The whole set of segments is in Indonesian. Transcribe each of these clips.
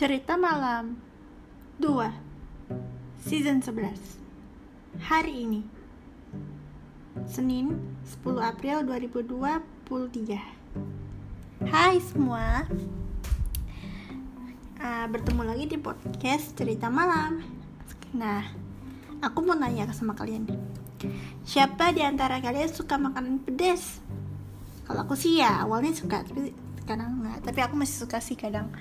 Cerita Malam 2 Season 11 Hari ini Senin 10 April 2023 Hai semua. Uh, Bertemu lagi di podcast Cerita Malam. Nah Aku mau nanya sama kalian. Siapa di antara kalian suka makanan pedas? Kalau aku sih ya awalnya suka Tapi kadang enggak Tapi aku masih suka sih kadang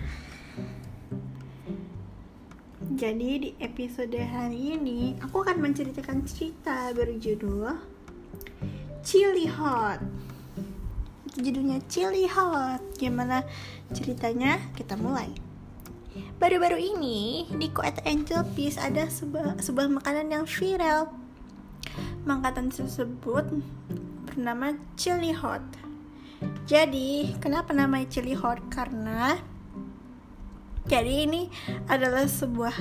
jadi di episode hari ini aku akan menceritakan cerita berjudul Chili Hot. Judulnya Chili Hot. Gimana ceritanya? Kita mulai. Baru-baru ini di Kuat Angel Peace ada sebuah, sebuah makanan yang viral. Makanan tersebut bernama Chili Hot. Jadi, kenapa namanya Chili Hot? Karena jadi ini adalah sebuah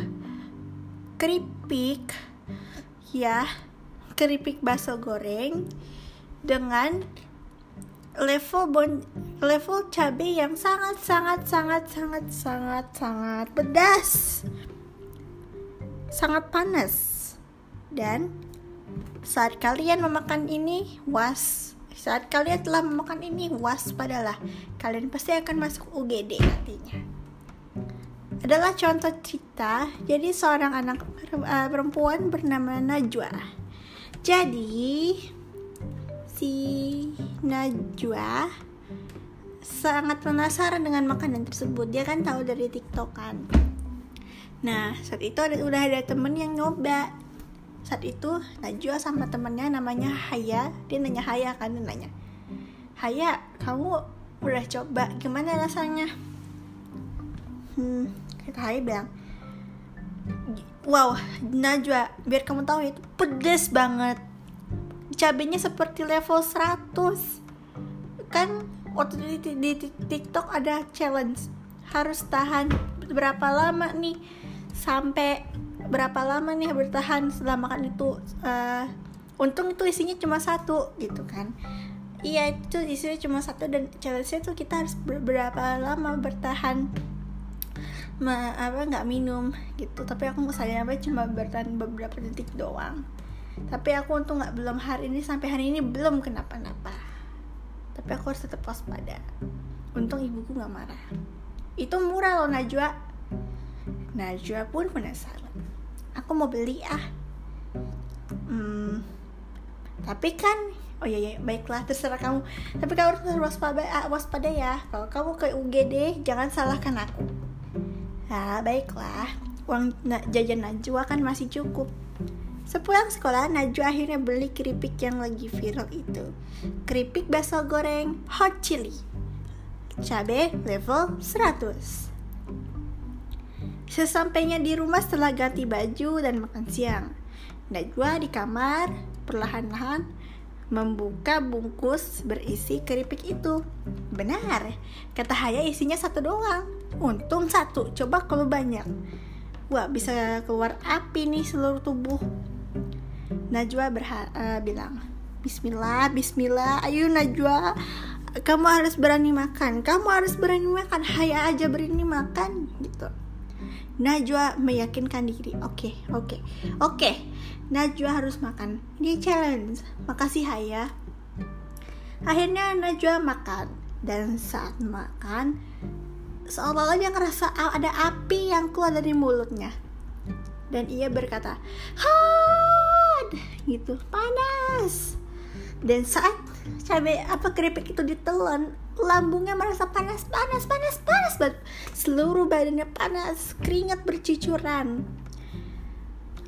keripik ya, keripik bakso goreng dengan level bon level cabai yang sangat sangat sangat sangat sangat sangat pedas. Sangat panas. Dan saat kalian memakan ini, was saat kalian telah memakan ini, waspadalah. Kalian pasti akan masuk UGD nantinya adalah contoh cerita. Jadi seorang anak uh, perempuan bernama Najwa. Jadi si Najwa sangat penasaran dengan makanan tersebut. Dia kan tahu dari TikTok kan. Nah saat itu ada, udah ada temen yang nyoba. Saat itu Najwa sama temennya namanya Haya. Dia nanya Haya kan dia nanya. Haya kamu udah coba? Gimana rasanya? Hmm Hai bilang wow Najwa biar kamu tahu itu pedes banget. Cabenya seperti level 100 kan waktu di, di, di TikTok ada challenge. Harus tahan berapa lama nih? Sampai berapa lama nih bertahan setelah makan itu uh, untung itu isinya cuma satu gitu kan. Iya itu isinya cuma satu dan challenge itu kita harus berapa lama bertahan ma apa nggak minum gitu. Tapi aku nggak sadar apa cuma bertahan beberapa detik doang. Tapi aku untung nggak belum hari ini sampai hari ini belum kenapa-napa. Tapi aku harus tetap waspada. Untung ibuku nggak marah. Itu murah loh Najwa. Najwa pun penasaran. Aku mau beli ah. Hmm, tapi kan oh iya, iya baiklah terserah kamu. Tapi kamu harus waspada ah, waspada ya. Kalau kamu ke UGD jangan salahkan aku Nah, baiklah. Uang jajan Najwa kan masih cukup. Sepulang sekolah, Najwa akhirnya beli keripik yang lagi viral itu. Keripik bakso goreng hot chili. Cabe level 100. Sesampainya di rumah setelah ganti baju dan makan siang, Najwa di kamar perlahan-lahan membuka bungkus berisi keripik itu. Benar, kata Haya isinya satu doang. Untung satu, coba kalau banyak. Wah, bisa keluar api nih seluruh tubuh. Najwa berha uh, bilang, Bismillah, Bismillah, ayo Najwa, kamu harus berani makan, kamu harus berani makan, Haya aja berani makan, gitu. Najwa meyakinkan diri. Oke, okay, oke, okay, oke. Okay. Najwa harus makan. Ini challenge. Makasih Haya. Akhirnya Najwa makan dan saat makan seolah-olah dia ngerasa ada api yang keluar dari mulutnya. Dan ia berkata, "Hot!" gitu, panas. Dan saat cabai apa keripik itu ditelan, lambungnya merasa panas panas panas panas banget seluruh badannya panas keringat bercucuran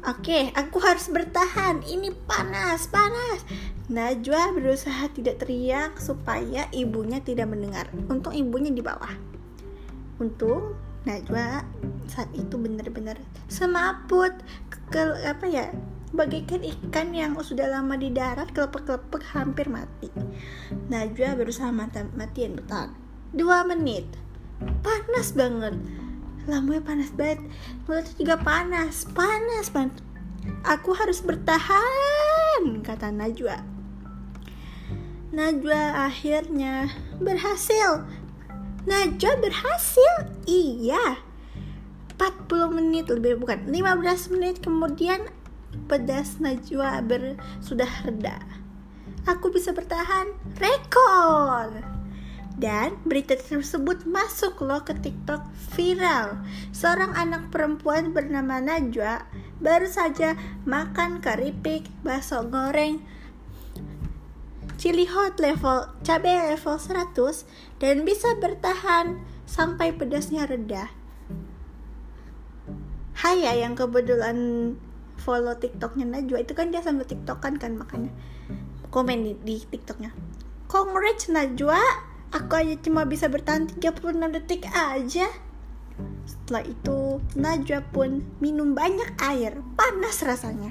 Oke, aku harus bertahan. Ini panas, panas. Najwa berusaha tidak teriak supaya ibunya tidak mendengar. Untung ibunya di bawah. Untung Najwa saat itu benar-benar semaput ke, apa ya bagaikan ikan yang sudah lama di darat kelepek-kelepek hampir mati. Najwa berusaha mati matian bertahan. Dua menit. Panas banget. Lambungnya panas banget. Mulutnya juga panas. Panas banget. Aku harus bertahan, kata Najwa. Najwa akhirnya berhasil. Najwa berhasil. Iya. 40 menit lebih bukan 15 menit kemudian pedas Najwa ber, sudah reda aku bisa bertahan rekor dan berita tersebut masuk loh ke TikTok viral. Seorang anak perempuan bernama Najwa baru saja makan keripik, bakso goreng, chili hot level cabai level 100 dan bisa bertahan sampai pedasnya reda. Haya yang kebetulan follow TikToknya Najwa itu kan dia sambil TikTokan kan makanya komen di, di TikToknya. Congrats Najwa, Aku aja cuma bisa bertahan 36 detik aja. Setelah itu, Najwa pun minum banyak air. Panas rasanya.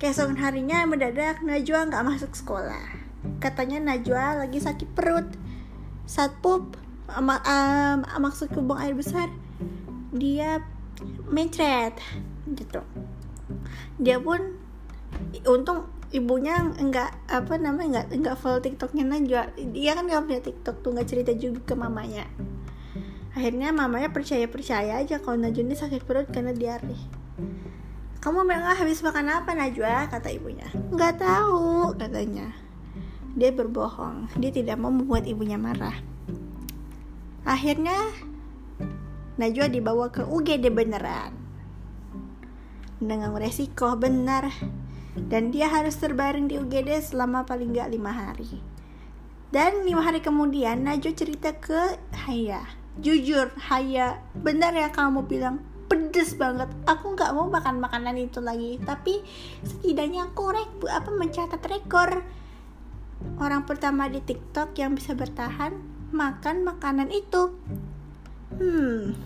Keesokan harinya mendadak Najwa nggak masuk sekolah. Katanya Najwa lagi sakit perut. Saat pup, mak um, maksud buang air besar, dia mencret gitu. Dia pun untung ibunya enggak apa namanya enggak enggak follow tiktoknya Najwa. Dia kan nggak punya tiktok tuh nggak cerita juga ke mamanya. Akhirnya mamanya percaya percaya aja kalau Najwa ini sakit perut karena diare. Kamu memang habis makan apa Najwa? Kata ibunya. Nggak tahu katanya dia berbohong. Dia tidak mau membuat ibunya marah. Akhirnya Najwa dibawa ke UGD beneran. Dengan resiko benar. Dan dia harus terbaring di UGD selama paling nggak lima hari. Dan lima hari kemudian Najwa cerita ke Haya, jujur Haya, benar ya kamu bilang pedes banget. Aku nggak mau makan makanan itu lagi, tapi setidaknya aku rek apa mencatat rekor orang pertama di TikTok yang bisa bertahan makan makanan itu. Hmm,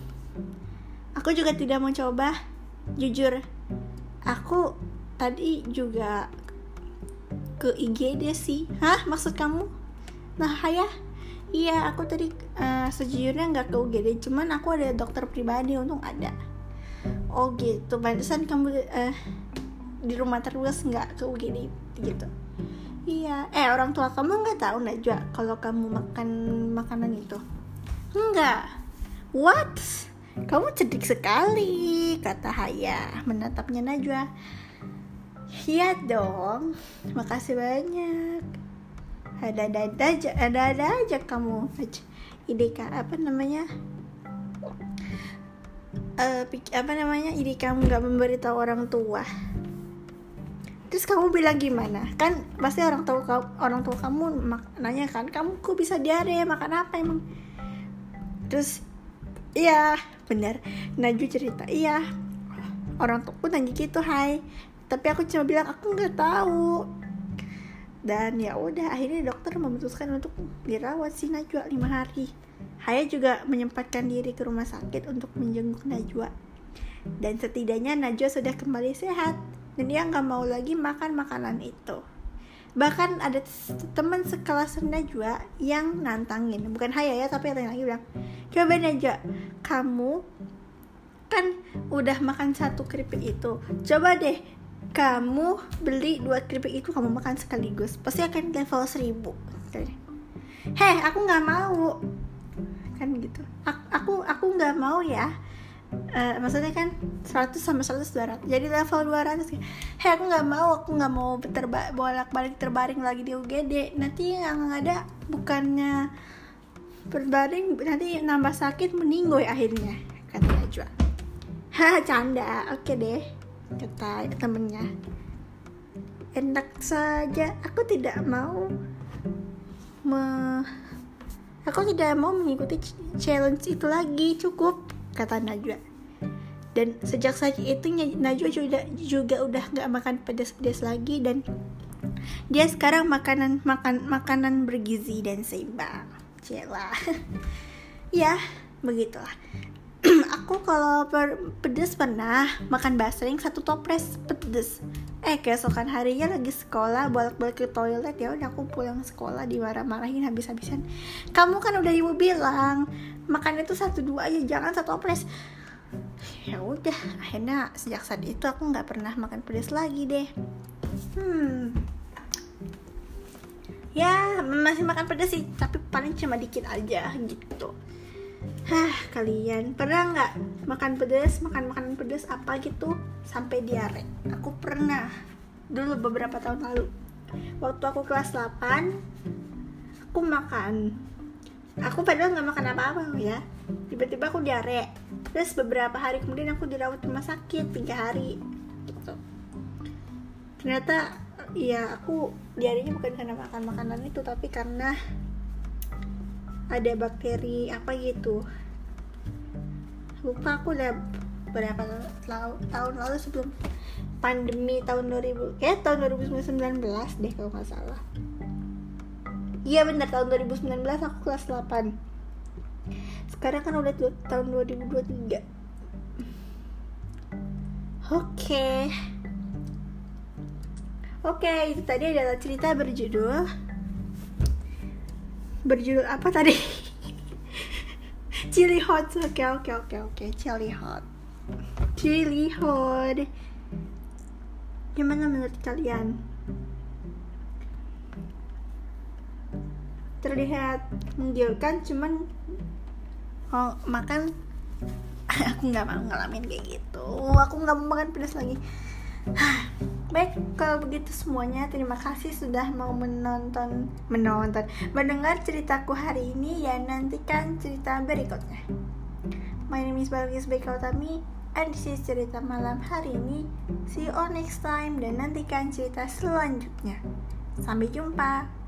aku juga tidak mau coba. Jujur, aku tadi juga ke IGD sih. Hah maksud kamu? Nah ya. Iya aku tadi uh, sejujurnya nggak ke UGD cuman aku ada dokter pribadi untung ada. Oh gitu. Pantesan kamu uh, di rumah terus nggak ke UGD gitu iya eh orang tua kamu nggak tahu Najwa kalau kamu makan makanan itu enggak what kamu cerdik sekali kata Haya menatapnya Najwa Iya dong, makasih banyak. Ada-ada aja, ada-ada aja kamu. Ide apa namanya? Uh, apa namanya? Ide kamu nggak memberitahu orang tua. Terus kamu bilang gimana? Kan pasti orang tua orang tua kamu nanya kan, kamu kok bisa diare? Makan apa emang? Terus iya benar. Naju cerita iya orang tuaku nanya gitu hai. Tapi aku cuma bilang aku nggak tahu. Dan ya udah akhirnya dokter memutuskan untuk dirawat si Najwa lima hari. Haya juga menyempatkan diri ke rumah sakit untuk menjenguk Najwa. Dan setidaknya Najwa sudah kembali sehat dan dia nggak mau lagi makan makanan itu. Bahkan ada teman sekelas Najwa yang nantangin. Bukan Haya ya tapi yang lagi bilang coba Najwa kamu kan udah makan satu keripik itu. Coba deh kamu beli dua keripik itu kamu makan sekaligus. Pasti akan level 1000 heh aku nggak mau. Kan gitu. Aku aku nggak mau ya uh, maksudnya kan 100 sama 100 200 jadi level 200 heh aku nggak mau aku nggak mau terba bolak balik terbaring lagi di UGD nanti yang ada bukannya berbaring nanti nambah sakit meninggoy akhirnya kata Najwa hah canda. Oke okay deh. Kata temennya. Enak saja. Aku tidak mau me aku tidak mau mengikuti challenge itu lagi. Cukup kata Najwa. Dan sejak saat itu Najwa juga juga udah nggak makan pedas-pedas lagi dan dia sekarang makanan makan makanan bergizi dan seimbang cila ya begitulah. Aku kalau per pedes pernah makan basreng satu toples pedes eh keesokan harinya lagi sekolah bolak-balik ke toilet ya udah aku pulang sekolah dimarah-marahin habis-habisan. Kamu kan udah ibu bilang makan itu satu dua aja jangan satu toples ya udah akhirnya sejak saat itu aku nggak pernah makan pedas lagi deh hmm ya masih makan pedas sih tapi paling cuma dikit aja gitu Hah, kalian pernah nggak makan pedas, makan makanan pedas apa gitu sampai diare? Aku pernah dulu beberapa tahun lalu. Waktu aku kelas 8, aku makan. Aku padahal nggak makan apa-apa ya. Tiba-tiba aku diare. Terus beberapa hari kemudian aku dirawat rumah sakit tiga hari. Gitu. Ternyata ya aku diarenya bukan karena makan makanan itu tapi karena ada bakteri apa gitu lupa aku udah berapa tahun lalu sebelum pandemi tahun 2000 kayak tahun 2019 deh kalau nggak salah iya benar tahun 2019 aku kelas 8 sekarang kan udah tahun 2023 oke okay. oke. Okay, itu tadi adalah cerita berjudul. Berjudul apa tadi? Chili hot. Oke okay, oke okay, oke okay, oke. Okay. chili hot. Chili hot. Gimana menurut kalian terlihat menggiurkan cuman oh, makan aku nggak mau ngalamin kayak gitu aku nggak mau makan pedas lagi Baik, kalau begitu semuanya terima kasih sudah mau menonton menonton mendengar ceritaku hari ini ya nantikan cerita berikutnya. My name is Balgis Bekautami and this is cerita malam hari ini. See you all next time dan nantikan cerita selanjutnya. Sampai jumpa.